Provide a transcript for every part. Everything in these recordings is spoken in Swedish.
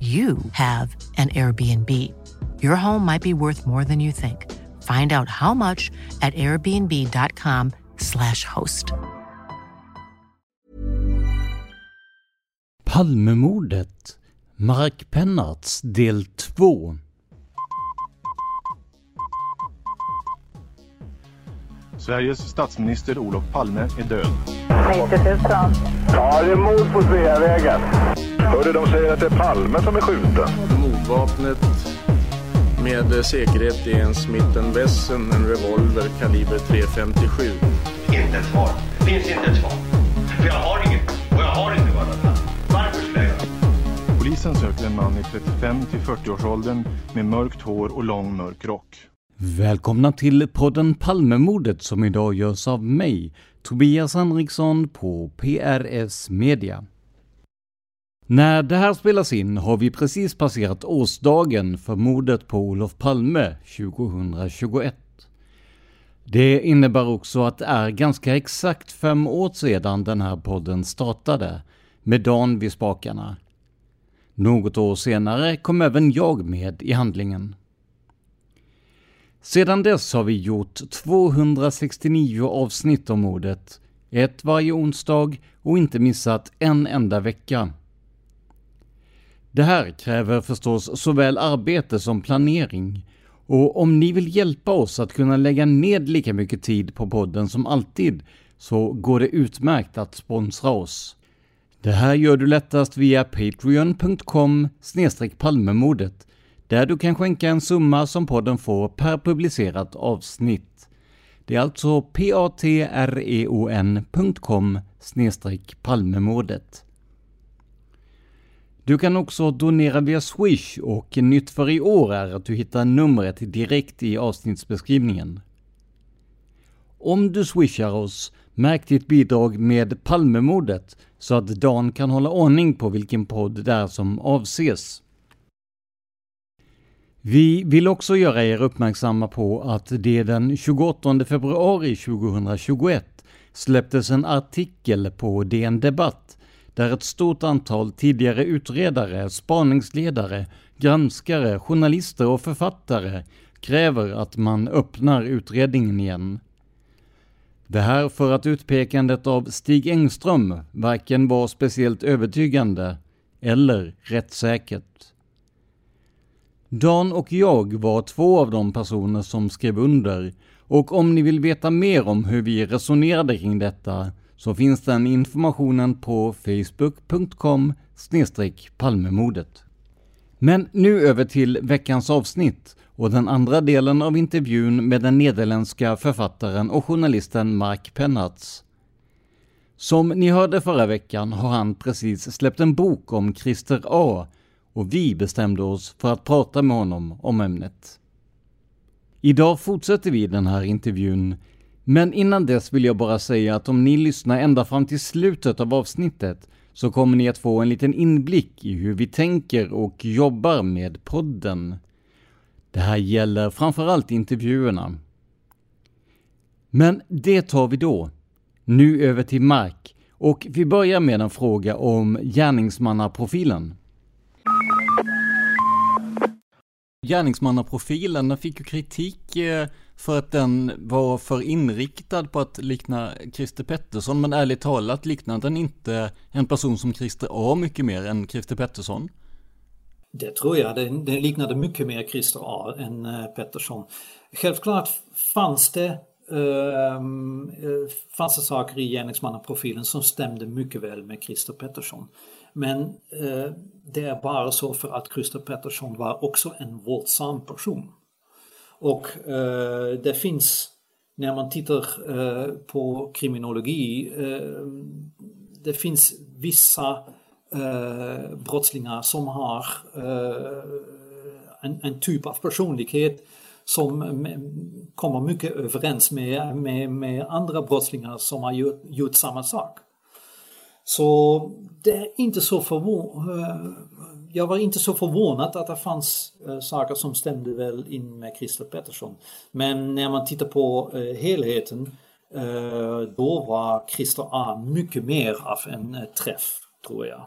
you have an Airbnb. Your home might be worth more than you think. Find out how much at airbnb.com slash host. Palmemordet Mark Pennarts del 2 Sveriges statsminister Olof Palme är död. 90 000. Ja, det är mord på Sveavägen. Hörde de säger att det är Palme som är skjuten. Mordvapnet med säkerhet är en Smith Wesson, en revolver kaliber .357. Inte ett svar. Finns inte ett svar. För jag har inget. Och jag har inte varit Varför skulle jag göra Polisen söker en man i 35 till 40-årsåldern med mörkt hår och lång mörk rock. Välkomna till podden Palmemordet som idag görs av mig, Tobias Henriksson på PRS Media. När det här spelas in har vi precis passerat årsdagen för mordet på Olof Palme 2021. Det innebär också att det är ganska exakt fem år sedan den här podden startade, med Dan vid spakarna. Något år senare kom även jag med i handlingen. Sedan dess har vi gjort 269 avsnitt om mordet, ett varje onsdag och inte missat en enda vecka. Det här kräver förstås såväl arbete som planering och om ni vill hjälpa oss att kunna lägga ned lika mycket tid på podden som alltid så går det utmärkt att sponsra oss. Det här gör du lättast via patreon.com palmemordet där du kan skänka en summa som podden får per publicerat avsnitt. Det är alltså patreon.com palmemordet. Du kan också donera via Swish och nytt för i år är att du hittar numret direkt i avsnittsbeskrivningen. Om du swishar oss, märk ditt bidrag med Palmemordet så att Dan kan hålla ordning på vilken podd det är som avses. Vi vill också göra er uppmärksamma på att det den 28 februari 2021 släpptes en artikel på DN Debatt där ett stort antal tidigare utredare, spaningsledare, granskare, journalister och författare kräver att man öppnar utredningen igen. Det här för att utpekandet av Stig Engström varken var speciellt övertygande eller rättssäkert. Dan och jag var två av de personer som skrev under och om ni vill veta mer om hur vi resonerade kring detta så finns den informationen på facebook.com palmemordet. Men nu över till veckans avsnitt och den andra delen av intervjun med den nederländska författaren och journalisten Mark Pennartz. Som ni hörde förra veckan har han precis släppt en bok om Christer A och vi bestämde oss för att prata med honom om ämnet. Idag fortsätter vi den här intervjun men innan dess vill jag bara säga att om ni lyssnar ända fram till slutet av avsnittet så kommer ni att få en liten inblick i hur vi tänker och jobbar med podden. Det här gäller framförallt intervjuerna. Men det tar vi då. Nu över till Mark och vi börjar med en fråga om gärningsmannaprofilen. Gärningsmannaprofilen fick ju kritik eh, för att den var för inriktad på att likna Christer Pettersson, men ärligt talat liknade den inte en person som Christer A mycket mer än Christer Pettersson. Det tror jag, den, den liknade mycket mer Christer A än uh, Pettersson. Självklart fanns det ehm, eh, fanns det saker i gärningsmannaprofilen som stämde mycket väl med Christer Pettersson. Men eh, det är bara så för att Christer Pettersson var också en våldsam person. Och eh, det finns, när man tittar eh, på kriminologi, eh, det finns vissa brottslingar som har en, en typ av personlighet som kommer mycket överens med, med, med andra brottslingar som har gjort, gjort samma sak. Så det är inte så förvånad. Jag var inte så förvånad att det fanns äh, saker som stämde väl in med Christer Pettersson. Men när man tittar på äh, helheten äh, då var Christer A mycket mer av en träff, tror jag.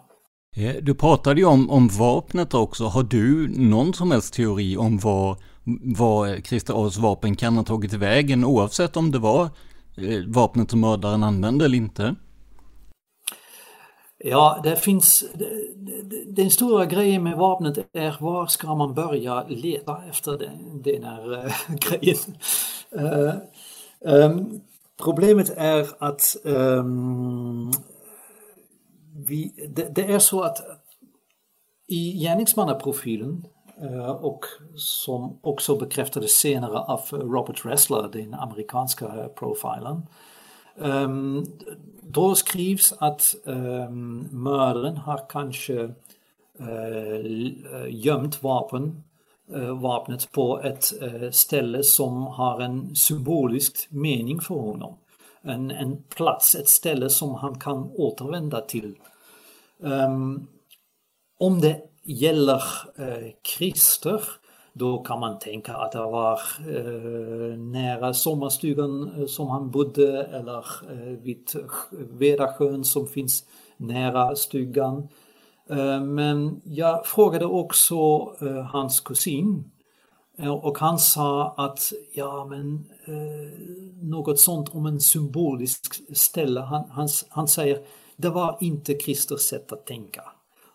Du pratade ju om, om vapnet också. Har du någon som helst teori om var, var Christer A's vapen kan ha tagit vägen oavsett om det var vapnet som mördaren använde eller inte? Ja, det finns... Den stora grejen med vapnet är var ska man börja leta efter den, den här äh, grejen. Äh, um, problemet är att um, vi, det, det, är så att i gärningsmannaprofilen äh, och som också bekräftades senare av Robert Ressler, den amerikanska profilen. Ehm, då skrivs att ehm, mördaren har kanske eh, eh, gömt vapen, eh, vapnet på ett ställe som har en symbolisk mening för honom. En, en plats, ett ställe som han kan återvända till. Um, om det gäller eh, Christer då kan man tänka att det var eh, nära sommarstugan eh, som han bodde eller eh, vid Vedasjön som finns nära stugan. Eh, men jag frågade också eh, hans kusin eh, och han sa att ja men eh, något sånt om en symbolisk ställe. Han, han, han säger det var inte Kristers sätt att tänka.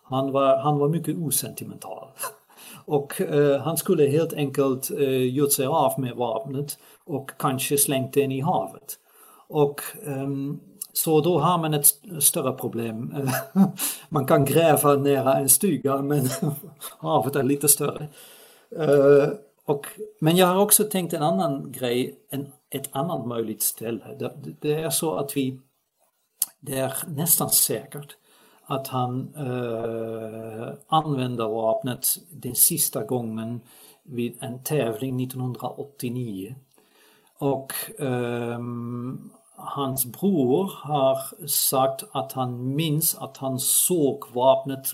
Han var, han var mycket osentimental. Och eh, han skulle helt enkelt eh, gjort sig av med vapnet och kanske slängt den i havet. Och eh, så då har man ett större problem. man kan gräva nära en stuga men havet är lite större. Eh, och, men jag har också tänkt en annan grej, en, ett annat möjligt ställe. Det, det är så att vi, det är nästan säkert att han eh, använde vapnet den sista gången vid en tävling 1989. Och eh, hans bror har sagt att han minns att han såg vapnet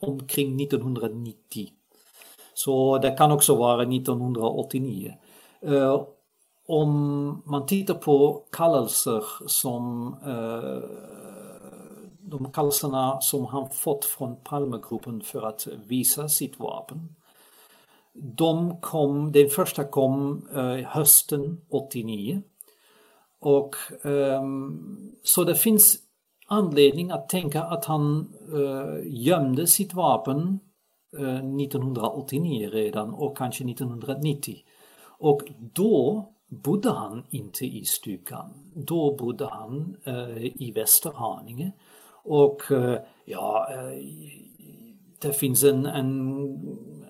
omkring 1990. Så det kan också vara 1989. Eh, om man tittar på kallelser som eh, de kalsarna som han fått från Palmegruppen för att visa sitt vapen. De kom, den första kom eh, hösten 89. Och eh, så det finns anledning att tänka att han eh, gömde sitt vapen eh, 1989 redan och kanske 1990. Och då bodde han inte i stugan. Då bodde han eh, i Västerhaninge och eh, ja, eh, det finns en, en,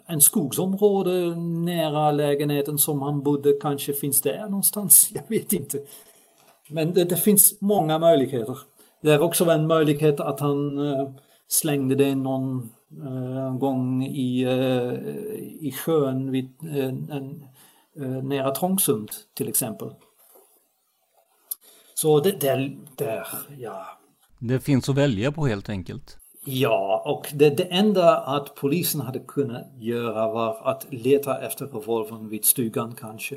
en skogsområde nära lägenheten som han bodde, kanske finns där någonstans, jag vet inte. Men det, det finns många möjligheter. Det är också en möjlighet att han eh, slängde det någon gång i, i sjön vid, en, nära Trångsund till exempel. Så det, det, det ja, det finns att välja på helt enkelt. Ja, och det, det enda att polisen hade kunnat göra var att leta efter revolvern vid stugan kanske.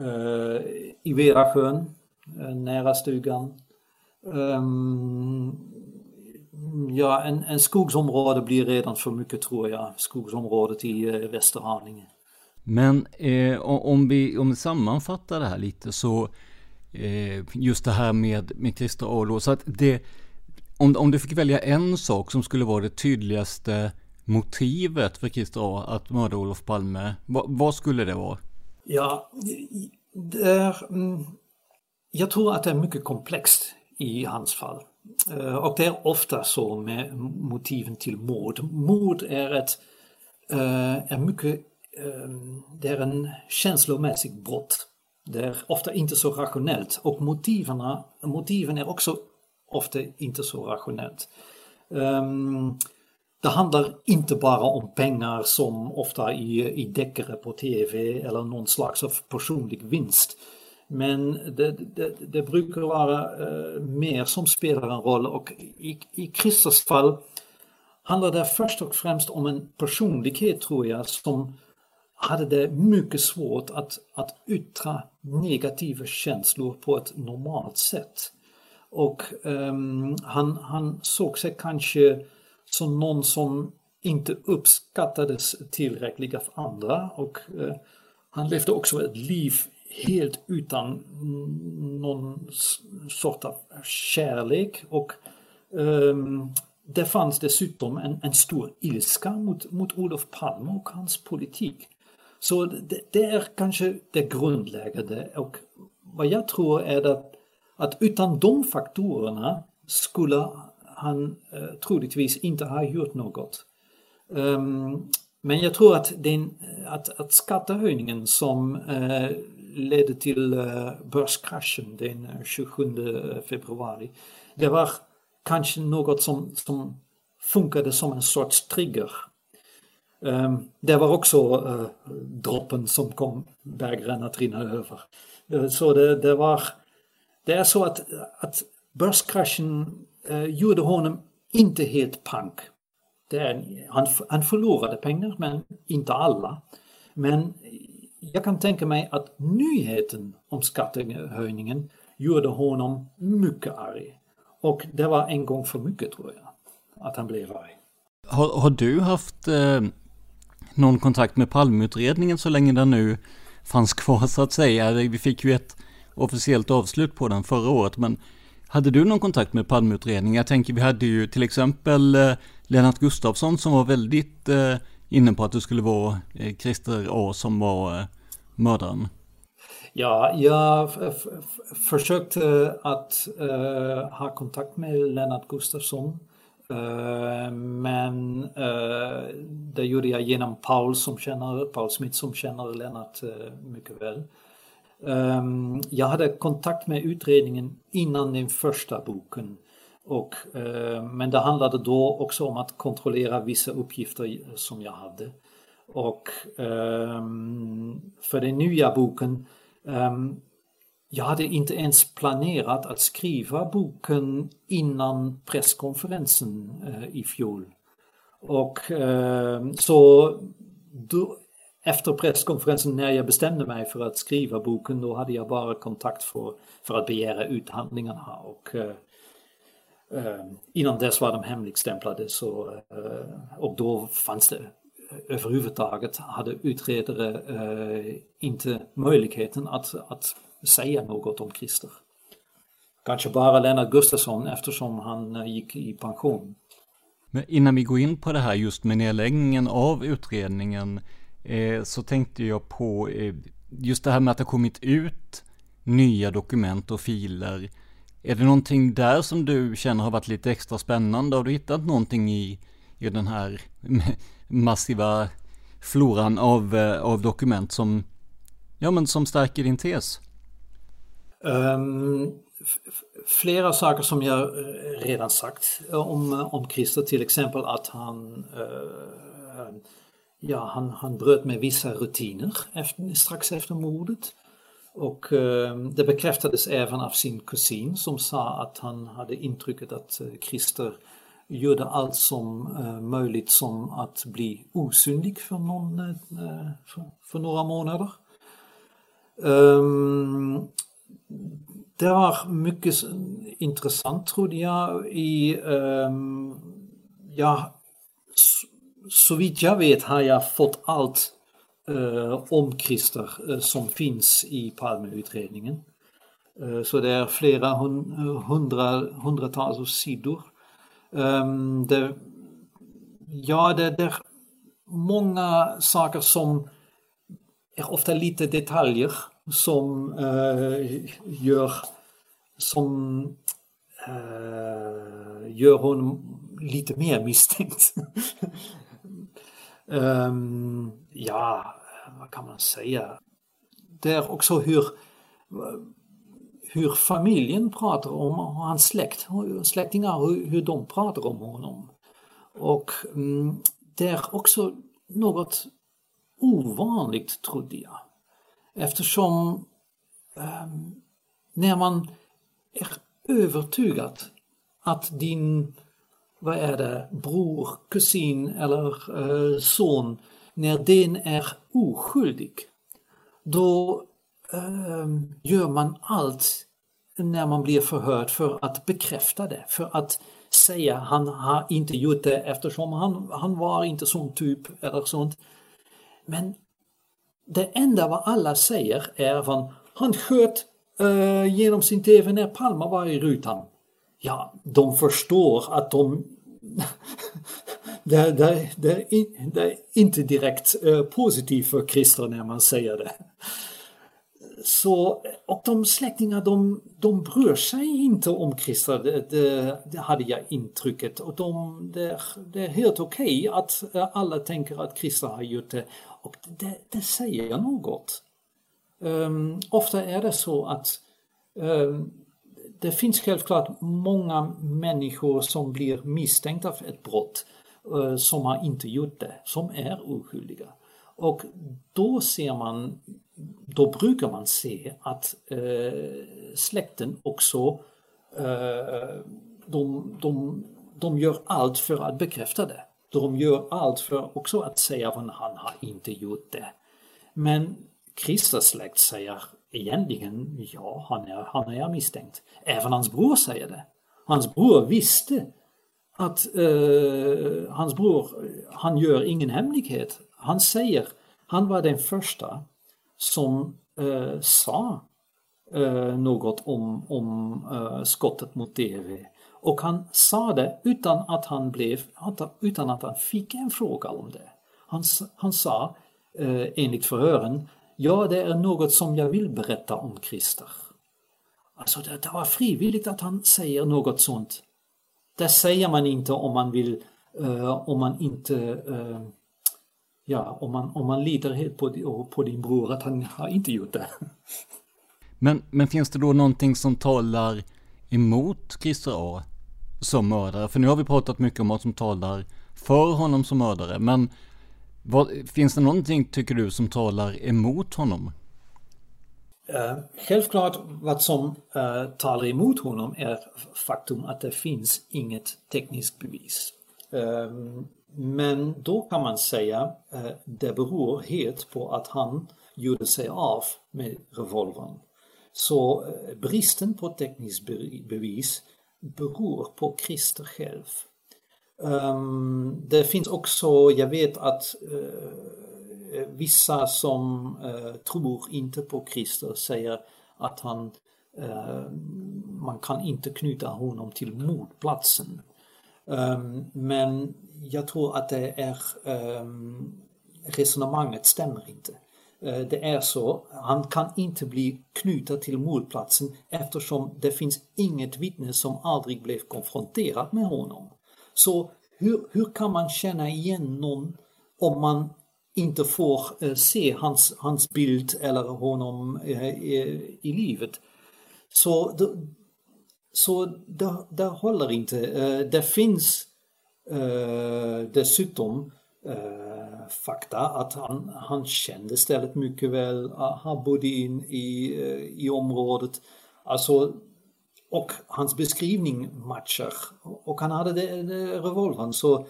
Uh, I Verasjön, uh, nära stugan. Um, ja, en, en skogsområde blir redan för mycket tror jag, skogsområdet i uh, Västerhaninge. Men eh, om, vi, om vi sammanfattar det här lite så Eh, just det här med, med Christer Olo. så att det om, om du fick välja en sak som skulle vara det tydligaste motivet för Christer A att mörda Olof Palme, vad, vad skulle det vara? Ja, det är, mm, jag tror att det är mycket komplext i hans fall. Eh, och det är ofta så med motiven till mord. Mord är ett eh, är mycket, det är en känslomässig brott. Det är ofta inte så rationellt och motiven, motiven är också ofta inte så rationellt. Um, det handlar inte bara om pengar som ofta i, i deckare på tv eller någon slags av personlig vinst. Men det, det, det brukar vara uh, mer som spelar en roll och i, i Christers fall handlar det först och främst om en personlighet tror jag som hade det mycket svårt att, att yttra negativa känslor på ett normalt sätt. Och um, han, han såg sig kanske som någon som inte uppskattades tillräckligt av andra och uh, han levde också ett liv helt utan någon sort av kärlek och um, det fanns dessutom en, en stor ilska mot, mot Olof Palme och hans politik. Så det, det är kanske det grundläggande och vad jag tror är att att utan de faktorerna skulle han eh, troligtvis inte ha gjort något. Um, men jag tror att, den, att, att skattehöjningen som eh, ledde till eh, börskraschen den eh, 27 eh, februari, det var kanske något som, som funkade som en sorts trigger. Ehm, det var också eh, droppen som kom bägaren att rinna över. Eh, så det, det var det är så att, att börskraschen eh, gjorde honom inte helt pank. Det är, han, han förlorade pengar, men inte alla. Men jag kan tänka mig att nyheten om skattehöjningen gjorde honom mycket arg. Och det var en gång för mycket tror jag, att han blev arg. Har, har du haft eh, någon kontakt med Palmeutredningen så länge den nu fanns kvar så att säga? Vi fick ju ett officiellt avslut på den förra året. Men hade du någon kontakt med Palmeutredningen? Jag tänker vi hade ju till exempel eh, Lennart Gustafsson som var väldigt eh, inne på att det skulle vara eh, Christer A som var mördaren. Ja, jag försökte att uh, ha kontakt med Lennart Gustafsson. Eh, men uh, det gjorde jag genom Paul som känner, Paul Smith som känner Lennart eh, mycket väl. Ehm, jag hade kontakt med utredningen innan den första boken. Och, men det handlade då också om att kontrollera vissa uppgifter som jag hade. Och ehm, för den nya boken, ehm, jag hade inte ens planerat att skriva boken innan presskonferensen eh, i fjol. Och eh, så då, efter presskonferensen när jag bestämde mig för att skriva boken då hade jag bara kontakt för, för att begära ut handlingarna och eh, eh, innan dess var de hemligstämplade så, eh, och då fanns det överhuvudtaget hade utredare eh, inte möjligheten att, att säga något om Christer. Kanske bara Lennart Gustafsson eftersom han eh, gick i pension. Men innan vi går in på det här just med nedläggningen av utredningen eh, så tänkte jag på eh, just det här med att det kommit ut nya dokument och filer. Är det någonting där som du känner har varit lite extra spännande? Har du hittat någonting i, i den här massiva floran av, eh, av dokument som, ja, men som stärker din tes? Um, flera saker som jag redan sagt om, om Christer, till exempel att han uh, ja, han, han bröt med vissa rutiner efter, strax efter mordet. Och uh, det bekräftades även av sin kusin som sa att han hade intrycket att eh, Christer gjorde allt som uh, möjligt som att bli osynlig för, någon, för, för, några månader. Um, det var mycket intressant trodde jag i, um, ja, så vitt jag vet har jag fått allt uh, om Christer uh, som finns i Palmeutredningen. Uh, så det är flera hundra, hundratals sidor. Um, det, ja, det, det är många saker som är ofta lite detaljer som eh, gör som eh, gör honom lite mer misstänkt. um, ja, vad kan man säga? Det är också hur hur familjen pratar om hans släkt, släktingar, hur, hur de pratar om honom. Och mm, det är också något ovanligt trodde jag. Eftersom um, när man är övertygad att din, vad är det, bror, kusin eller uh, son, när den är oskyldig, då uh, gör man allt när man blir förhörd för att bekräfta det, för att säga han har inte gjort det eftersom han, han var inte sån typ eller sånt. Men det enda vad alla säger är att han sköt uh, genom sin TV när Palma var i rutan. Ja, de förstår att de det, det, det, det, är inte direkt uh, positivt för Christer när man säger det. Så, och de släktingar de, de bryr sig inte om Christer, det, det, det hade jag intrycket. Och de, det, det är helt okej okay att eh, alla tänker att Christer har gjort det och det, det säger något. Um, ofta är det så att um, det finns självklart många människor som blir misstänkta för ett brott uh, som har inte gjort det, som är oskyldiga. Och då ser man då brukar man se att eh, släkten också eh, de, de, de gör allt för att bekräfta det. De gör allt för också att säga att han har inte gjort det. Men Kristers släkt säger egentligen, ja, han är, han är misstänkt. Även hans bror säger det. Hans bror visste att eh, hans bror, han gör ingen hemlighet. Han säger, han var den första som eh, sa eh, något om, om eh, skottet mot DV. Och han sa det utan att han, blev, utan att han fick en fråga om det. Han, han sa eh, enligt förhören, ja det är något som jag vill berätta om Christer. Alltså det, det var frivilligt att han säger något sånt. Det säger man inte om man vill, eh, om man inte eh, ja, om man, om man litar helt på, på din bror att han har inte gjort det. Men, men finns det då någonting som talar emot Christer A som mördare? För nu har vi pratat mycket om vad som talar för honom som mördare, men vad, finns det någonting, tycker du, som talar emot honom? Uh, självklart vad som uh, talar emot honom är faktum att det finns inget tekniskt bevis. Um, men då kan man säga att eh, det beror helt på att han gjorde sig av med revolvern. Så eh, bristen på tekniskt bevis beror på Christer själv. Um, det finns också, jag vet att uh, vissa som uh, tror inte på Christer säger att han, uh, man kan inte knyta honom till mordplatsen. Um, men jag tror att det är um, resonemanget stämmer inte. Uh, det är så, han kan inte bli knuten till mordplatsen eftersom det finns inget vittne som aldrig blev konfronterat med honom. Så hur, hur kan man känna igen någon om man inte får uh, se hans, hans bild eller honom uh, i, i livet? Så så det, det håller inte. Det finns Eh, dessutom eh, fakta att han, han kände stället mycket väl, ah, han bodde in i, eh, i området. Alltså, och hans beskrivning matchar. Och han hade det, det revolvern så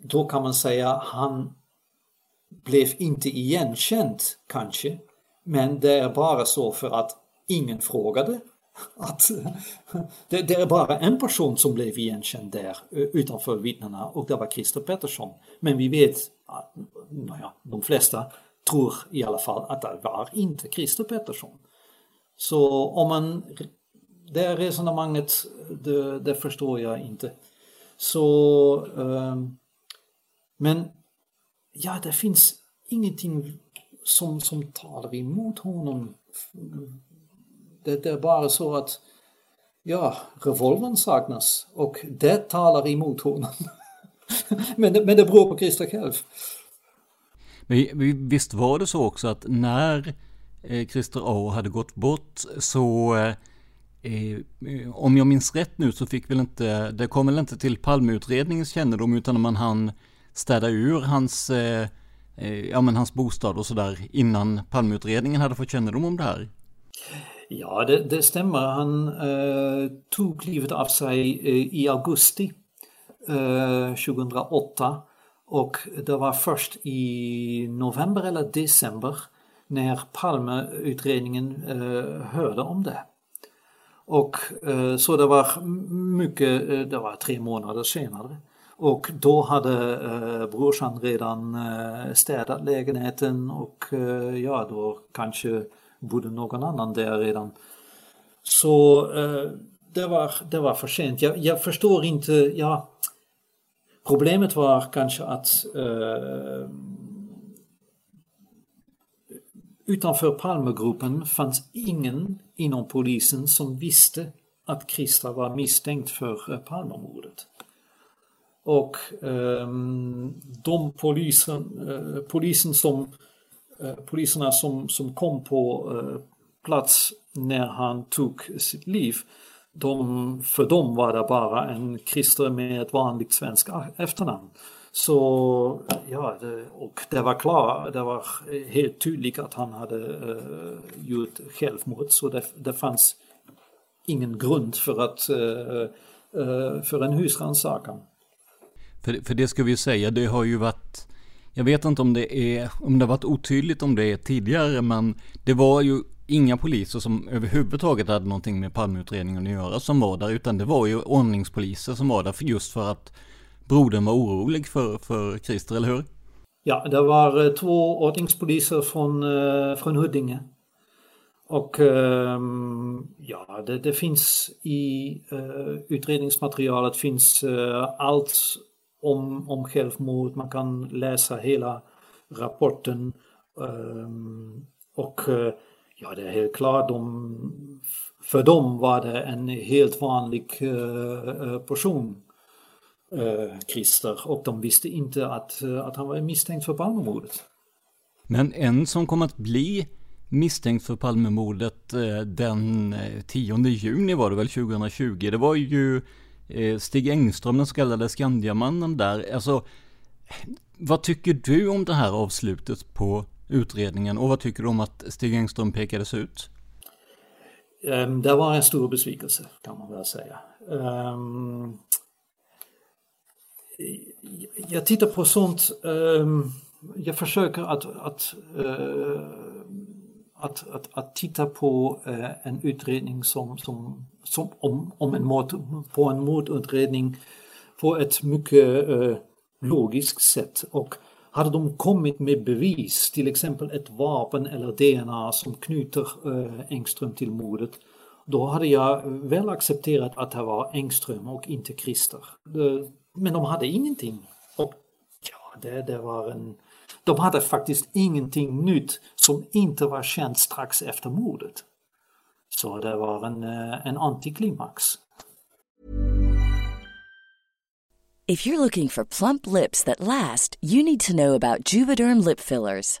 då kan man säga han blev inte igenkänd kanske. Men det är bara så för att ingen frågade. Att, det, det, är bara en person som blev igenkänd där utanför vittnena och det var Christer Pettersson. Men vi vet att naja, de flesta tror i alla fall att det var inte Christer Pettersson. Så om man, det resonemanget, det, det förstår jag inte. Så, um, men ja, det finns ingenting som, som talar emot honom. Det, är bara så att ja, revolvern saknas och det talar emot honom. men, det, men det beror på Christer själv. Men visst var det så också att när eh, Christer A hade gått bort så eh, eh, om jag minns rätt nu så fick väl inte, det kom väl inte till Palmeutredningens kännedom utan man hann städa ur hans eh, ja, men hans bostad och sådär innan Palmeutredningen hade fått kännedom om det här? Ja, det, det stämmer. Han eh, tog livet av sig eh, i augusti eh, 2008 och det var först i november eller december när Palmeutredningen eh, hörde om det. Och eh, så det var mycket, eh, det var tre månader senare. Och då hade eh, brorsan redan eh, städat lägenheten och eh, ja, då kanske bodde någon annan där redan. Så eh, det, var, det var för sent. Jag, jag förstår inte, ja, problemet var kanske att eh, utanför Palmegruppen fanns ingen inom polisen som visste att Krista var misstänkt för eh, Palmemordet. Och eh, de polisen, eh, polisen som, Eh, poliserna som, som kom på eh, plats när han tog sitt liv, de, för dem var det bara en Christer med ett vanligt svenskt efternamn. Så ja, det, och det var klart, det var helt tydligt att han hade uh, gjort självmord så det, det fanns ingen grund för, att, uh, uh, för en husrannsakan. För, för det ska vi säga, det har ju varit, jag vet inte om det är, om det har varit otydligt om det är tidigare, men det var ju inga poliser som överhuvudtaget hade någonting med Palmeutredningen att göra som var där, utan det var ju ordningspoliser som var där för just för att brodern var orolig för, för Christer, eller hur? Ja, det var eh, två ordningspoliser från, eh, från Huddinge. Och ehm, ja, det, det finns i eh, utredningsmaterialet finns allt om, om självmord. Man kan läsa hela rapporten. Um, och eh, ja, det är helt klart, de, för dem var det en helt vanlig uh, person, uh, Christer, och de visste inte att, att han var misstänkt för Palmemordet. Men en som kom att bli misstänkt för Palmemordet den 10 juni var det väl 2020, det var ju Eh, Stig Engström, den så kallade Skandiamannen där. Alltså, vad tycker du om det här avslutet på utredningen och vad tycker du om att Stig Engström pekades ut? Ehm, det var en stor besvikelse kan man väl säga. Ehm, jag tittar på sånt, ehm, jag försöker att, att, eh, att, att, att, titta på eh, en utredning som, som som, om, om en mord, på en mordutredning på ett mycket eh, logiskt sätt. Och hade de kommit med bevis, till exempel ett vapen eller DNA som knyter eh, Engström till mordet, då hade jag väl accepterat att det var Engström och inte Christer. Eh, men de hade ingenting. Och ja, det, det var en... De hade faktiskt ingenting nytt som inte var känt strax efter mordet. Så det var en, eh, en antiklimax. If you're looking for plump lips that last, you need to know about Juvederm lip fillers.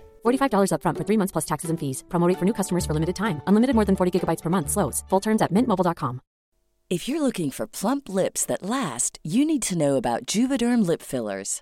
$45 upfront for three months plus taxes and fees. Promote for new customers for limited time. Unlimited more than 40 gigabytes per month. Slows. Full terms at mintmobile.com. If you're looking for plump lips that last, you need to know about Juvederm lip fillers.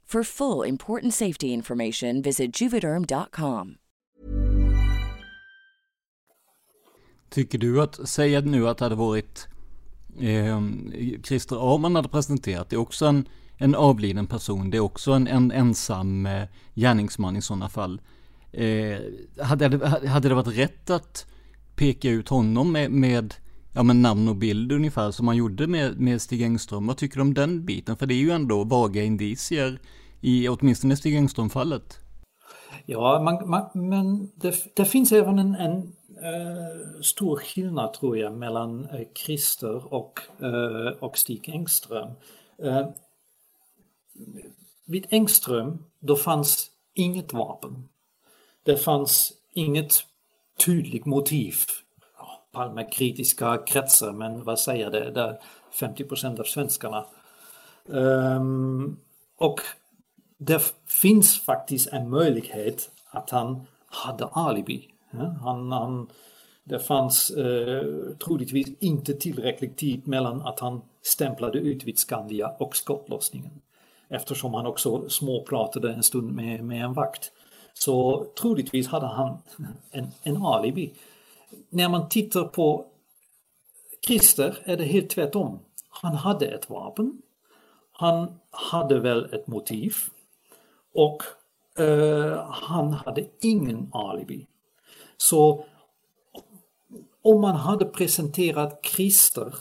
For full important safety information, visit juvederm.com. Tycker du att, säg nu att det hade varit eh, Christer Arman hade presenterat, det är också en, en avliden person, det är också en, en ensam eh, gärningsman i sådana fall. Eh, hade, det, hade det varit rätt att peka ut honom med, med ja, men namn och bild ungefär som man gjorde med, med Stig Engström? Vad tycker du om den biten? För det är ju ändå vaga indicier i åtminstone Stig Engström-fallet. Ja, man, man, men det, det, finns även en, en uh, stor skillnad tror jag mellan uh, Christer och, uh, och Stig Engström. vid Engström, då fanns inget vapen. Det fanns inget tydligt motiv. Palme kritiska kretsar, men vad säger det, det är 50% av svenskarna. Um, och det finns faktiskt en möjlighet att han hade alibi. Han, han, det fanns eh, troligtvis inte tillräcklig tid mellan att han stämplade ut vid Skandia och skottlossningen. Eftersom han också småpratade en stund med, med en vakt. Så troligtvis hade han en, en alibi. När man tittar på Christer är det helt tvärtom. Han hade ett vapen. Han hade väl ett motiv. Och eh, han hade ingen alibi. Så om man hade presenterat Christer,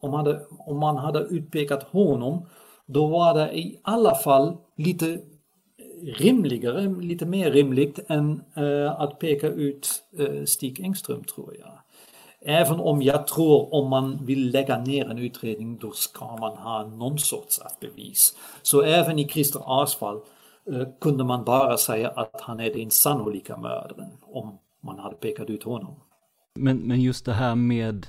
om, hade, om man hade utpekat honom, då var det i alla fall lite rimligare, lite mer rimligt än eh, att peka ut eh, Stig Engström tror jag. Även om jag tror om man vill lägga ner en utredning då ska man ha någon sorts bevis. Så även i Christer Ars fall Eh, Eh, kunde man bara säga att han är den sannolika mördaren om man hade pekat ut honom. Men, men just det här med,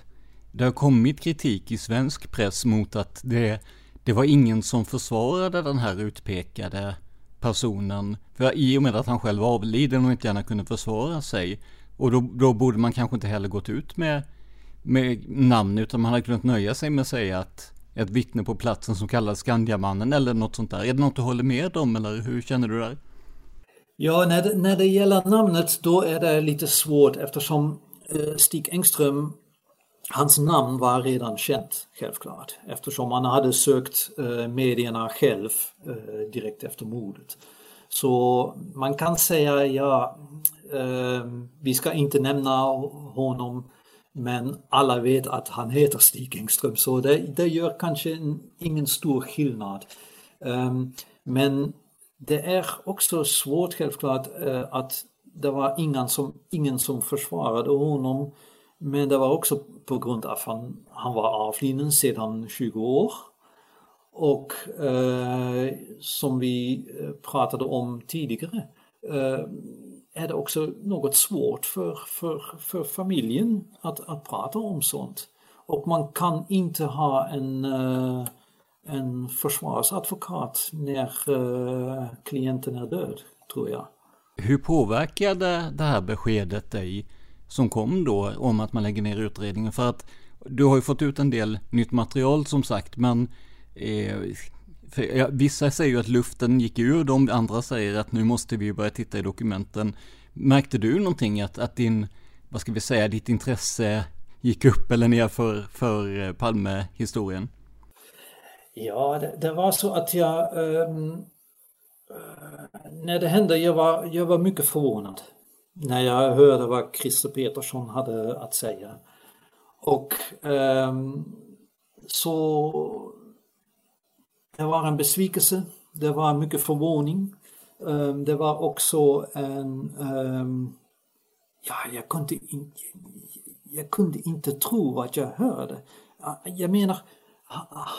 det har kommit kritik i svensk press mot att det, det var ingen som försvarade den här utpekade personen. För i och med att han själv var avliden och inte gärna kunde försvara sig. Och då, då borde man kanske inte heller gått ut med, med namn utan man hade kunnat nöja sig med att säga att ett vittne på platsen som kallas Skandiamannen eller något sånt där. Är det något du håller med om eller hur känner du där? Ja, när det, när det gäller namnet då är det lite svårt eftersom eh, Stig Engström, hans namn var redan känt självklart eftersom han hade sökt eh, medierna själv eh, direkt efter mordet. Så man kan säga ja, eh, vi ska inte nämna honom men alla vet att han heter Stig Engström så det, det gör kanske ingen stor skillnad. Ehm, men det är också svårt självklart uh, att det var ingen som, ingen som försvarade honom. Men det var också på grund av att han, han var avliden sedan 20 år. Och uh, som vi eh, pratade om tidigare uh, är det också något svårt för, för, för familjen att, att prata om sånt. Och man kan inte ha en eh, en försvarsadvokat när eh, klienten är död, tror jag. Hur påverkade det här beskedet dig som kom då om att man lägger ner utredningen? För att du har ju fått ut en del nytt material som sagt, men eh, ja, vissa säger ju att luften gick ur dem, andra säger att nu måste vi börja titta i dokumenten. Märkte du någonting att, att din, vad ska vi säga, ditt intresse gick upp eller ner för, för eh, Palme-historien? Ja, det, det, var så att jag... Um, när det hände, jag var, jag var mycket förvånad. När jag hörde vad Christer Petersson hade att säga. Och um, så... Det var en besvikelse. Det var mycket förvåning. Um, det var också en... Ehm, ja, jag kunde, in, jag kunde inte tro vad jag hörde. Jag menar,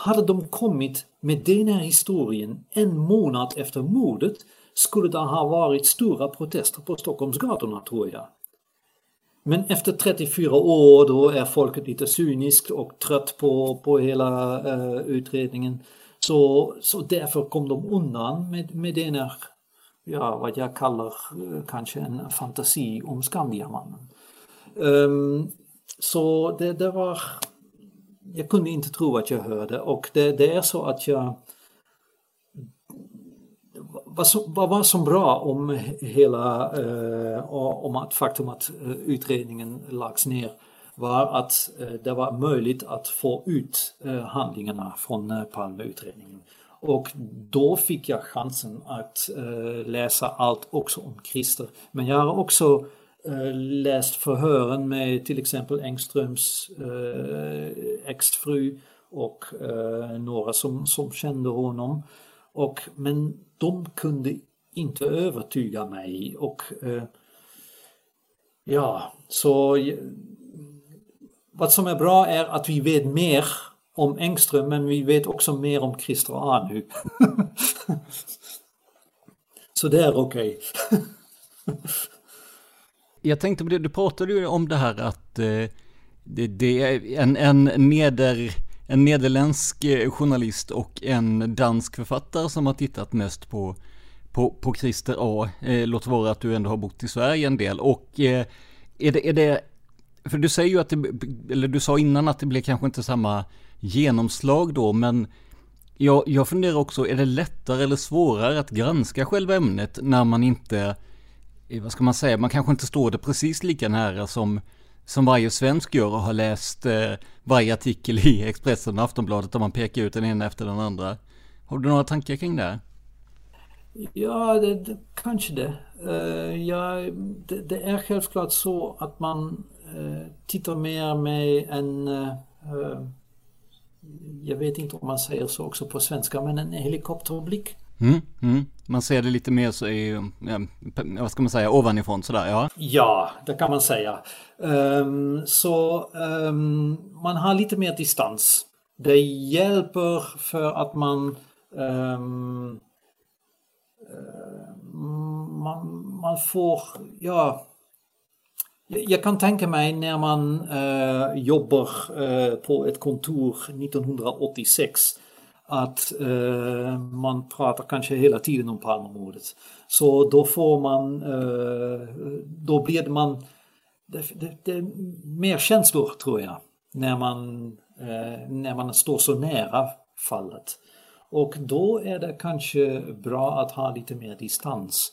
hade de kommit med den här historien en månad efter mordet skulle det ha varit stora protester på Stockholmsgatorna tror jag. Men efter 34 år då är folket lite cyniskt och trött på, på hela uh, utredningen. Så, så därför kom de undan med, med den här, ja vad jag kallar eh, kanske en fantasi om Skandiamannen. Um, så det, det var jag kunde inte tro att jag hörde och det, det är så att jag vad, som, vad var som bra om hela eh, om att faktum att eh, utredningen lagts ner var att eh, det var möjligt att få ut eh, handlingarna från eh, Palmeutredningen. Och då fick jag chansen att läsa allt också om Christer. Men jag har också läst förhören med till exempel Engströms exfru och några som, som kände honom. Och, men de kunde inte övertyga mig och ja, så vad som är bra är att vi vet mer om Engström men vi vet också mer om Christer A nu. så det är okej. Okay. Jag tänkte på det, du pratade ju om det här att eh, det, det, är en, en, neder, en nederländsk eh, journalist och en dansk författare som har tittat mest på, på, på Christer A. Eh, låt vara att du ändå har bott i Sverige en del. Och är, det, är det, för du säger ju att det, eller du sa innan att det blev kanske inte samma genomslag då, men jag, jag funderar också, är det lättare eller svårare att granska själva ämnet när man inte eh, vad ska man säga, man kanske inte står det precis lika nära som, som varje svensk gör och har läst eh, varje artikel i Expressen och Aftonbladet där man pekar ut den ena efter den andra. Har du några tankar kring det? Ja, det, det, kanske det. Uh, ja, det. det. är självklart så att man tittar mer med en, uh, jag vet inte om man säger så också på svenska, men en helikopterblick. Mm, mm. Man ser det lite mer så i, vad ska man säga, ovanifrån sådär, ja. Ja, det kan man säga. Um, så um, man har lite mer distans. Det hjälper för att man um, man, man får, ja, jag kan tänka mig när man uh, jobbar uh, på ett kontor 1986 att eh, man pratar kanske hela tiden om Palmemordet. Så då får man, eh, då blir man, det, det, det, är mer känslor tror jag. när man, när man står så nära fallet. Och då är det kanske bra att ha lite mer distans.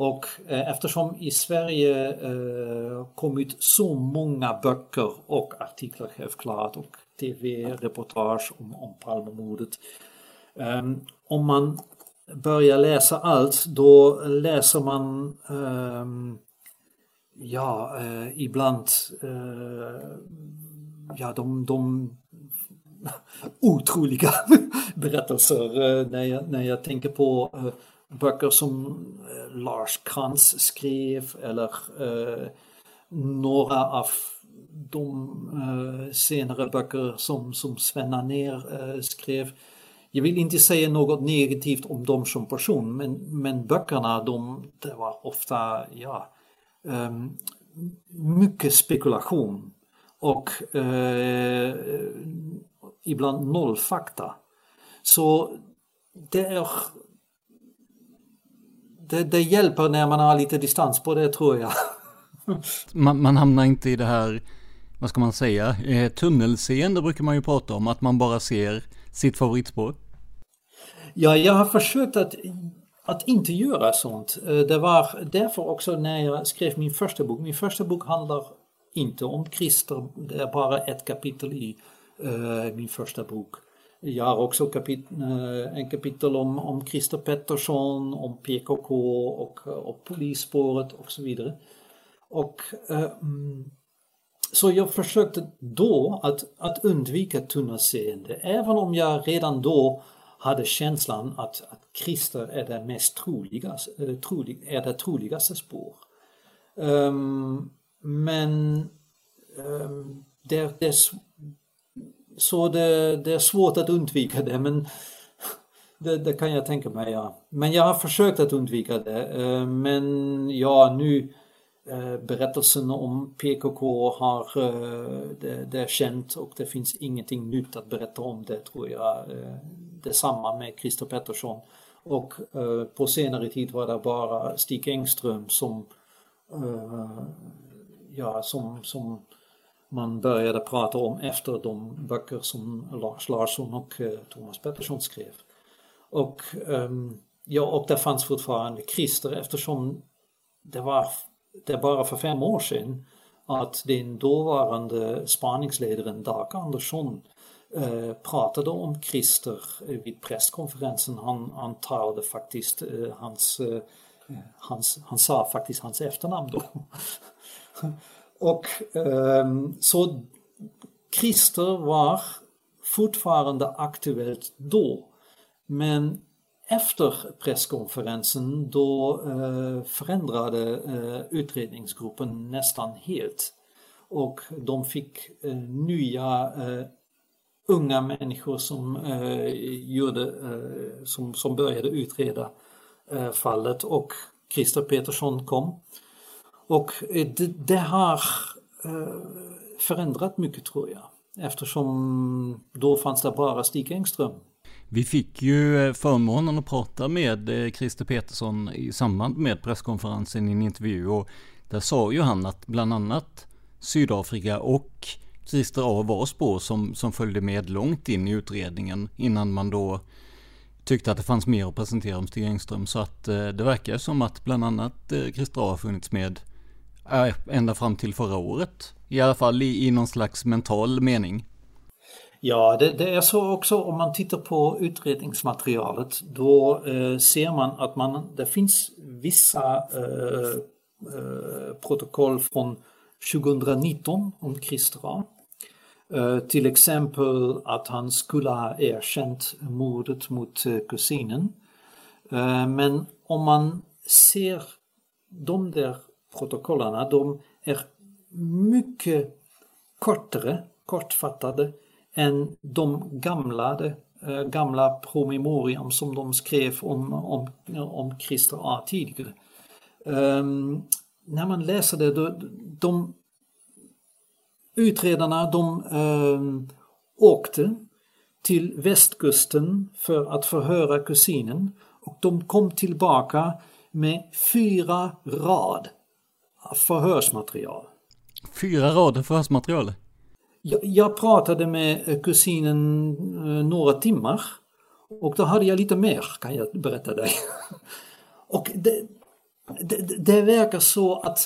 Och eh, eftersom i Sverige eh, kommit så många böcker och artiklar självklart och tv-reportage om, om Palmemordet. Eh, om man börjar läsa allt då läser man ja, ibland ja, de, de otroliga berättelser när, jag, när jag tänker på böcker som eh, Lars Krantz skrev eller eh, några av de eh, senare böcker som, som Sven Anér skrev jag vill inte säga något negativt om dem som person men, men böckerna de, det var ofta ja, ehm, mycket spekulation och ibland noll fakta. Så det är det, det hjälper när man har lite distans på det tror jag. man, man hamnar inte i det här, vad ska man säga, eh, tunnelseende brukar man ju prata om, att man bara ser sitt favoritspår? Ja, jag har försökt att, att inte göra sånt. Eh, det var därför också när jag skrev min första bok. Min första bok handlar inte om Christer, det är bara ett kapitel i uh, min första bok. Jag har också kapit eh, en kapitel om, om Christer Pettersson, om PKK och, och polisspåret och så vidare. Och eh, mm, så jag försökte då att, att undvika tunnelseende, även om jag redan då hade känslan att, att Christer är det mest troliga, eh, trolig, är det troligaste spår. Um, men um, det, det, så det, det, är svårt att undvika det men det, det, kan jag tänka mig ja. Men jag har försökt att undvika det. Eh, men ja nu eh, berättelsen om PKK har, eh, det, det, är känt och det finns ingenting nytt att berätta om det tror jag. Detsamma med Christer Pettersson. Och på senare tid var det bara Stig Engström som, ja, som, som man började prata om efter de böcker som Lars Larsson och eh, Thomas Pettersson skrev. Och, ehm, ja, och det fanns fortfarande Christer eftersom det var det bara för fem år sedan att den dåvarande spaningsledaren Dag Andersson eh, pratade om Christer vid presskonferensen. Han, han talade faktiskt eh, hans, eh, hans, han sa faktiskt hans efternamn då. Och ehm, så Christer var fortfarande aktuellt då. Men efter presskonferensen då eh, förändrade eh, utredningsgruppen nästan helt. Och de fick eh, nya unga människor som, gjorde, som, som började utreda fallet och Christer Petersson kom. Och eh, det, det har eh, förändrat mycket tror jag eftersom då fanns det bara Stig Engström. Vi fick ju eh, förmånen att prata med Christer Petersson i samband med presskonferensen i en intervju. Och där sa ju han att bland annat Sydafrika och Christer A. Var spår som, som följde med långt in i utredningen innan man då tyckte att det fanns mer att presentera om Stig Engström. Så att det verkar som att bland annat Christer A. har funnits med ända fram till förra året. I alla fall i, i någon slags mental mening. Ja, det, det, är så också om man tittar på utredningsmaterialet då eh, ser man att man, det finns vissa eh, eh, protokoll från 2019 om Christer eh, Till exempel att han skulle ha erkänt mordet mot eh, kusinen. Eh, men om man ser de där protokollen, de är mycket kortare, kortfattade än de gamla, de, eh, gamla promemorian som de skrev om, om, om Christer A tidigare. Um, när man läser det, de, de utredarna de um, åkte till västkusten för att förhöra kusinen och de kom tillbaka med fyra rad förhörsmaterial. Fyra rader förhörsmaterial? Jag, jag pratade med kusinen några timmar och då hade jag lite mer kan jag berätta dig. Och det, det, det verkar så att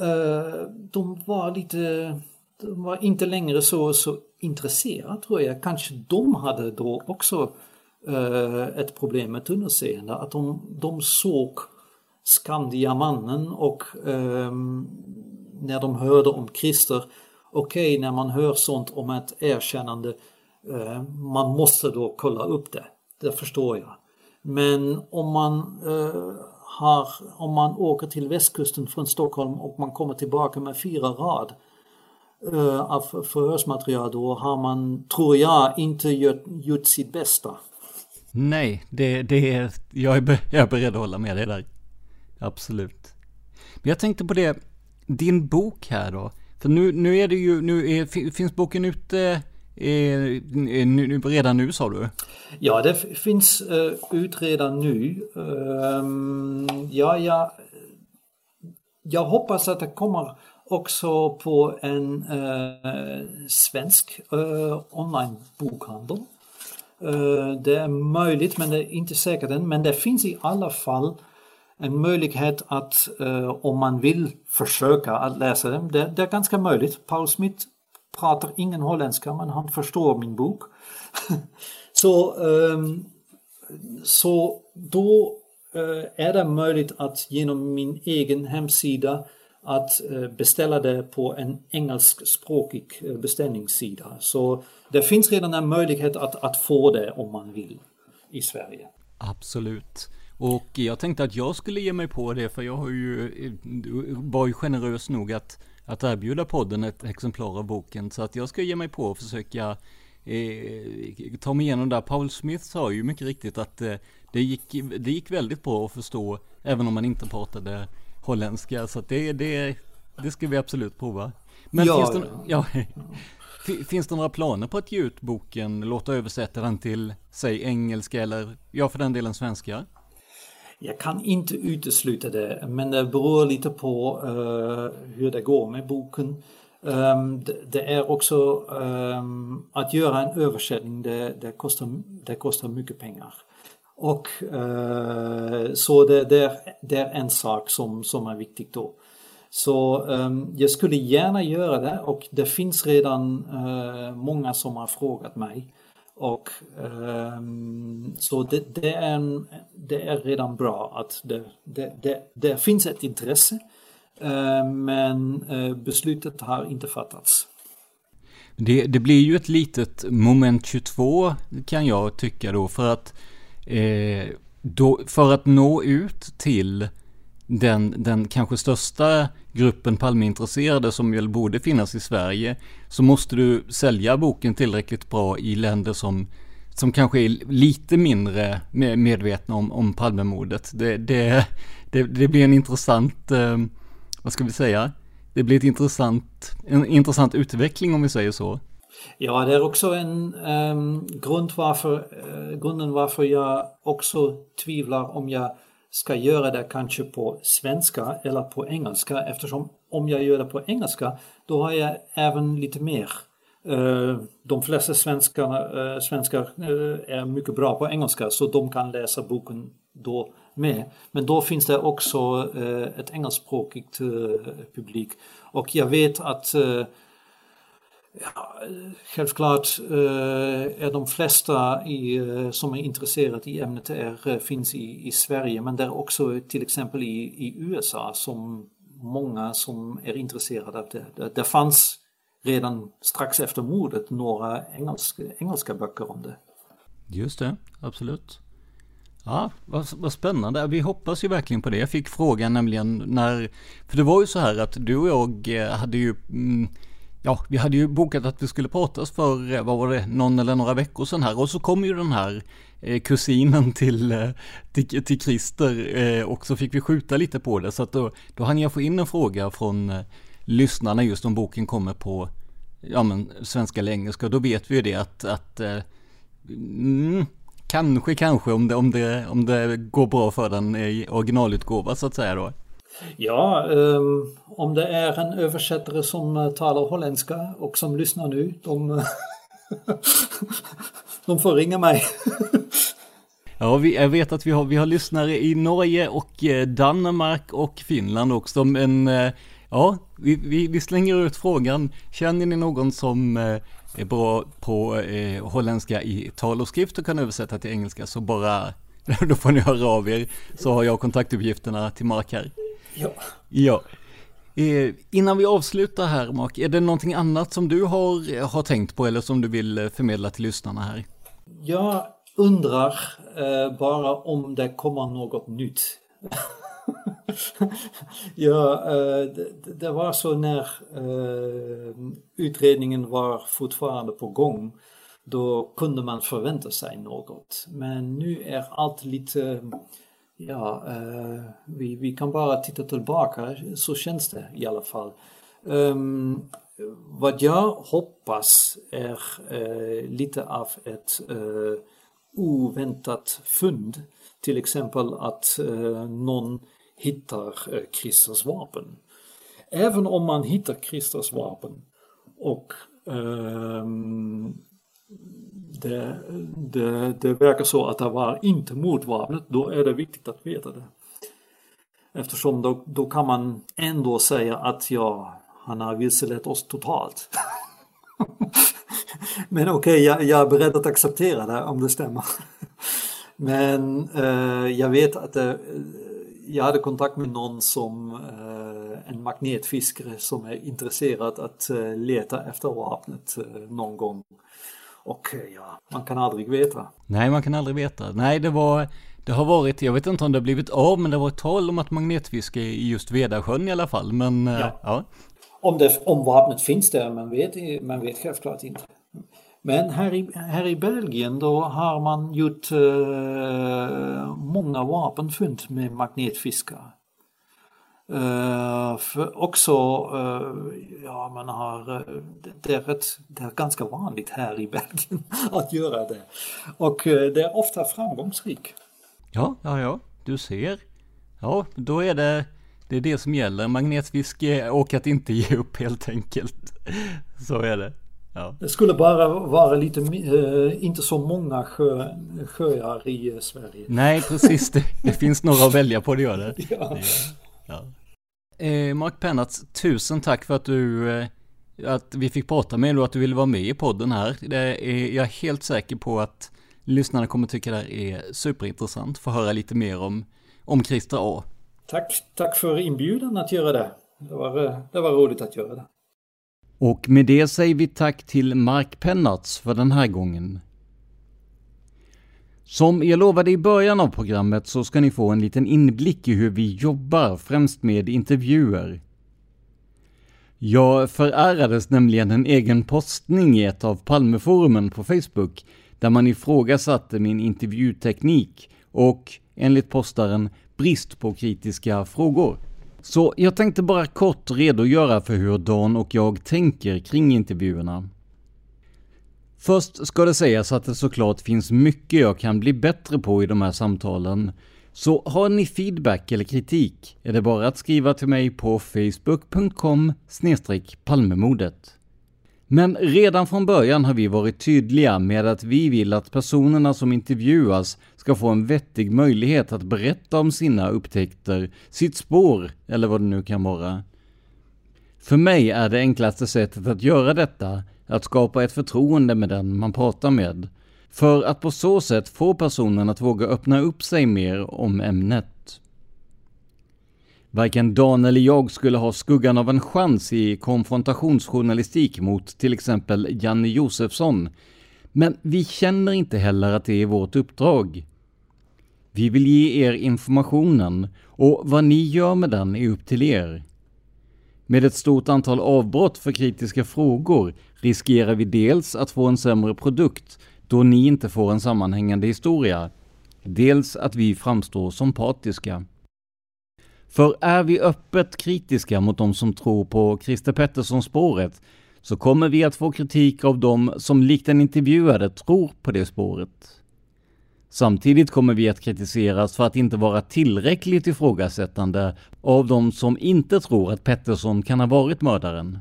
uh, de var lite, de var inte längre så, så intresserade tror jag. Kanske de hade då också uh, ett problem med tunnelseende, att de, de såg Skandiamannen och um, när de hörde om Christer, okej okay, när man hör sånt om ett erkännande, uh, man måste då kolla upp det, det förstår jag. Men om man uh, har, om man åker till västkusten från Stockholm och man kommer tillbaka med fyra rad uh, av förhörsmaterial då har man, tror jag, inte gjort, gjort sitt bästa. Nej, det, det är, jag är, jag är beredd att hålla med dig där. Absolut. Men jag tänkte på det, din bok här då. För nu, nu är det ju, nu är, finns boken ute eh, redan nu sa du? Ja, det finns eh, ut redan nu. Um, ja, ja, jag hoppas att det kommer också på en eh, svensk eh, online-bokhandel. Eh, det är möjligt, men det är inte säkert än. Men det finns i alla fall en möjlighet att eh, om man vill försöka att läsa dem. Det, det är ganska möjligt. Paul Smith pratar ingen holländska men han förstår min bok. så, ehm, så då eh, är det möjligt att genom min egen hemsida att eh, beställa det på en engelskspråkig beställningssida. Så det finns redan en möjlighet att, att få det om man vill i Sverige. Absolut. Och jag tänkte att jag skulle ge mig på det för jag har ju, var ju generös nog att att erbjuda podden ett exemplar av boken. Så att jag ska ge mig på att försöka eh, ta mig igenom där. Paul Smith sa ju mycket riktigt att eh, det, gick, det gick väldigt bra att förstå även om man inte pratade holländska. Så att det, det, det ska vi absolut prova. Men ja, finns, det, ja, finns det några planer på att ge ut boken, låta översätta den till, säg engelska eller, ja för den delen svenska? Jag kan inte utesluta det, men det beror lite på uh, hur det går med boken. Um, det, det, är också um, att göra en översättning, det, det, kostar, det kostar mycket pengar. Och uh, så det, det, det, är en sak som, som är viktig då. Så um, jag skulle gärna göra det och det finns redan uh, många som har frågat mig. Och um, så det, det, är en, det är redan bra att det, det, det, det finns ett intresse uh, men uh, beslutet har inte fattats. Det, det, blir ju ett litet moment 22 kan jag tycka då för att eh, då, för att nå ut till den, den kanske största gruppen Palmeintresserade som väl borde finnas i Sverige så måste du sälja boken tillräckligt bra i länder som, som kanske är lite mindre medvetna om, om Palmemordet. Det, det, det, det blir en intressant, eh, vad ska vi säga, det blir ett intressant, en intressant utveckling om vi säger så. Ja, det är också en eh, grund varför, eh, grunden varför jag också tvivlar om jag ska göra det kanske på svenska eller på engelska eftersom om jag gör det på engelska då har jag även lite mer. Eh, de flesta eh, svenskar, svenskar är mycket bra på engelska så de kan läsa boken då med. Men då finns det också ett engelskspråkigt publik och jag vet att Ja, självklart eh, är de flesta i, eh, som är intresserade i ämnet är, eh, finns i, i Sverige men det är också till exempel i, i USA som många som är intresserade av det. Det, det fanns redan strax efter mordet några engelska, engelska böcker om det. Just det, absolut. Ja, vad, vad spännande. Vi hoppas ju verkligen på det. Jag fick frågan nämligen när, för det var ju så här att du och jag hade ju mm, Ja, vi hade ju bokat att vi skulle pratas för, eh, vad var det, någon eller några veckor sedan här. Och så kom ju den här eh, kusinen till, eh, till, till Christer eh, och så fick vi skjuta lite på det. Så att då, då hann jag få in en fråga från eh, lyssnarna just om boken kommer på ja, men, svenska eller engelska. Då vet vi ju det att, att eh, mm, kanske, kanske om det, om, det, om det går bra för den i originalutgåva så att säga då. Ja, um, om det är en översättare som eh, talar holländska och som lyssnar nu, de, de får ringa mig. ja, vi, jag vet att vi har, vi har lyssnare i Norge och eh, Danmark och Finland också, men eh, ja, vi, vi, vi, slänger ut frågan. Känner ni någon som är bra på eh, holländska i tal och skrift och kan översätta till engelska så bara då får ni höra av er så har jag kontaktuppgifterna till Mark här. Ja. Ja. Eh, innan vi avslutar här Mark, är det någonting annat som du har, har tänkt på eller som du vill eh, förmedla till lyssnarna här? Jag undrar eh, bara om det kommer något nytt. ja, eh, det, det, var så när eh, utredningen var fortfarande på gång. Då kunde man förvänta sig något. Men nu är allt lite ja, eh, vi, vi kan bara titta tillbaka, så känns det i alla fall. Um, vad jag hoppas är eh, lite av ett eh, oväntat fynd. Till exempel att eh, någon hittar uh, Kristers vapen. Även om man hittar Kristers vapen och um, det, det, det verkar så att det var inte mordvapnet, då är det viktigt att veta det. Eftersom då, då kan man ändå säga att ja, han har vilselett oss totalt. Men okej, okay, jag, jag, är beredd att acceptera det om det stämmer. Men eh, jag vet att eh, jag hade kontakt med någon som eh, en magnetfiskare som är intresserad att eh, leta efter vapnet eh, någon gång. Och ja, man kan aldrig veta. Nej, man kan aldrig veta. Nej, det var, det har varit, jag vet inte om det har blivit av, men det var ett tal om att magnetfiske i just Vedasjön i alla fall. Men eh, ja. ja. Om, det, om vapnet finns där, man vet, man vet självklart inte. Men här i, här i Belgien då har man gjort uh, många vapenfynd med magnetfiskar. Uh, för också, uh, ja man har, uh, det, är ett, det är ganska vanligt här i Belgien att göra det. Och det är ofta framgångsrikt. Ja, ja, ja, du ser. Ja, då är det, det är det som gäller, magnetfiske och att inte ge upp helt enkelt. Så är det. Ja. Det skulle bara vara lite, inte så många sjö, sjöar i Sverige. Nej, precis. Det, det finns några att välja på, det gör det. Ja. ja. Eh, Mark Pennartz, tusen tack för att du eh, att vi fick prata med dig och att du ville vara med i podden här. Det är, jag är helt säker på att lyssnarna kommer tycka det här är superintressant. Få höra lite mer om, om Christer A. Tack, tack för inbjudan att göra det. Det var, eh, det var roligt att göra det. Och med det säger vi tack till Mark Pennartz för den här gången. Som jag lovade i början av programmet så ska ni få en liten inblick i hur vi jobbar, främst med intervjuer. Jag förärades nämligen en egen postning i ett av Palmeforumen på Facebook där man ifrågasatte min intervjuteknik och, enligt postaren, brist på kritiska frågor. Så jag tänkte bara kort redogöra för hur Dan och jag tänker kring intervjuerna. Först ska det sägas att det såklart finns mycket jag kan bli bättre på i de här samtalen. Så har ni feedback eller kritik är det bara att skriva till mig på facebook.com palmemodet. Men redan från början har vi varit tydliga med att vi vill att personerna som intervjuas ska få en vettig möjlighet att berätta om sina upptäckter, sitt spår eller vad det nu kan vara. För mig är det enklaste sättet att göra detta att skapa ett förtroende med den man pratar med. För att på så sätt få personen att våga öppna upp sig mer om ämnet. Varken Dan eller jag skulle ha skuggan av en chans i konfrontationsjournalistik mot till exempel Janne Josefsson. Men vi känner inte heller att det är vårt uppdrag. Vi vill ge er informationen och vad ni gör med den är upp till er. Med ett stort antal avbrott för kritiska frågor riskerar vi dels att få en sämre produkt då ni inte får en sammanhängande historia, dels att vi framstår som partiska. För är vi öppet kritiska mot de som tror på Christer Pettersson-spåret så kommer vi att få kritik av dem som likt den intervjuade tror på det spåret. Samtidigt kommer vi att kritiseras för att inte vara tillräckligt ifrågasättande av de som inte tror att Pettersson kan ha varit mördaren.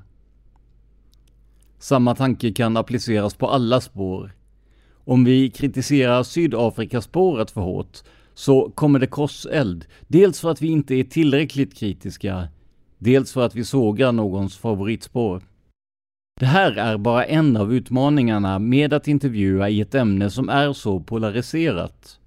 Samma tanke kan appliceras på alla spår. Om vi kritiserar Sydafrikaspåret för hårt så kommer det korseld. Dels för att vi inte är tillräckligt kritiska, dels för att vi sågar någons favoritspår. Det här är bara en av utmaningarna med att intervjua i ett ämne som är så polariserat.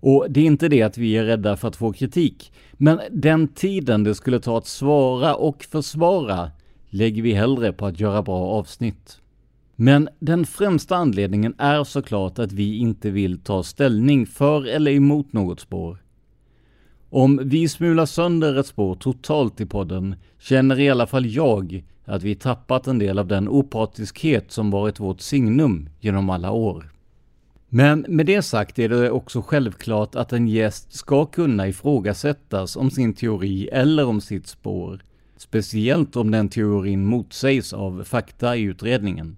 Och det är inte det att vi är rädda för att få kritik, men den tiden det skulle ta att svara och försvara lägger vi hellre på att göra bra avsnitt. Men den främsta anledningen är såklart att vi inte vill ta ställning för eller emot något spår. Om vi smular sönder ett spår totalt i podden känner i alla fall jag att vi tappat en del av den opartiskhet som varit vårt signum genom alla år. Men med det sagt är det också självklart att en gäst ska kunna ifrågasättas om sin teori eller om sitt spår. Speciellt om den teorin motsägs av fakta i utredningen.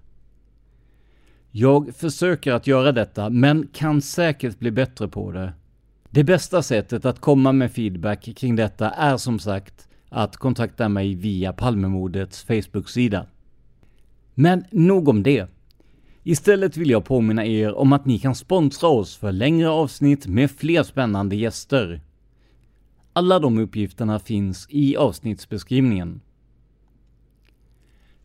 Jag försöker att göra detta, men kan säkert bli bättre på det. Det bästa sättet att komma med feedback kring detta är som sagt att kontakta mig via Palmemordets Facebook-sida. Men nog om det. Istället vill jag påminna er om att ni kan sponsra oss för längre avsnitt med fler spännande gäster. Alla de uppgifterna finns i avsnittsbeskrivningen.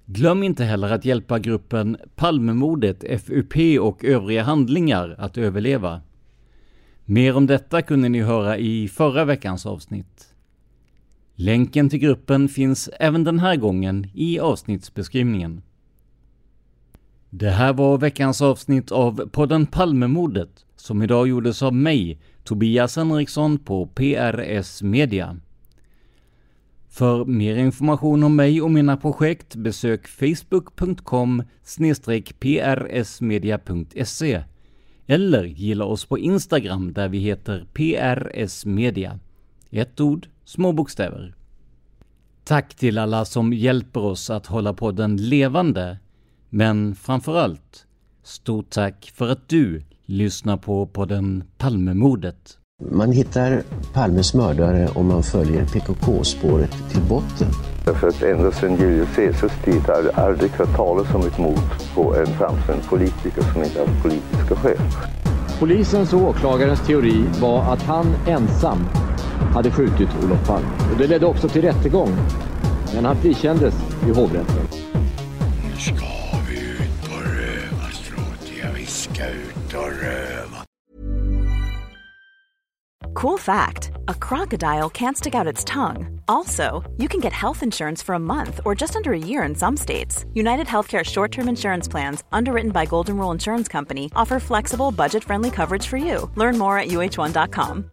Glöm inte heller att hjälpa gruppen Palmemordet, FUP och övriga handlingar att överleva. Mer om detta kunde ni höra i förra veckans avsnitt. Länken till gruppen finns även den här gången i avsnittsbeskrivningen. Det här var veckans avsnitt av podden Palmemordet som idag gjordes av mig, Tobias Henriksson på PRS Media. För mer information om mig och mina projekt besök facebook.com prsmedia.se eller gilla oss på Instagram där vi heter PRS Media. Ett ord, små bokstäver. Tack till alla som hjälper oss att hålla podden levande. Men framförallt, stort tack för att du lyssnar på podden Palmemordet. Man hittar Palmes mördare om man följer PKK-spåret till botten. Därför att ända sedan Julius Caesars tid har det aldrig hört talas om ett mord på en framstående politiker som inte haft politiska skäl. Polisens och åklagarens teori var att han ensam hade skjutit Olof Palme. Och det ledde också till rättegång. Men han frikändes i hovrätten. Nu ska vi ut på rövarstråt. Ja, vi ska ut och röva. Cool fact a crocodile can't stick out its tongue. Also, you can get health insurance for a month or just under a year in some states. United Healthcare short term insurance plans, underwritten by Golden Rule Insurance Company, offer flexible, budget friendly coverage for you. Learn more at uh1.com.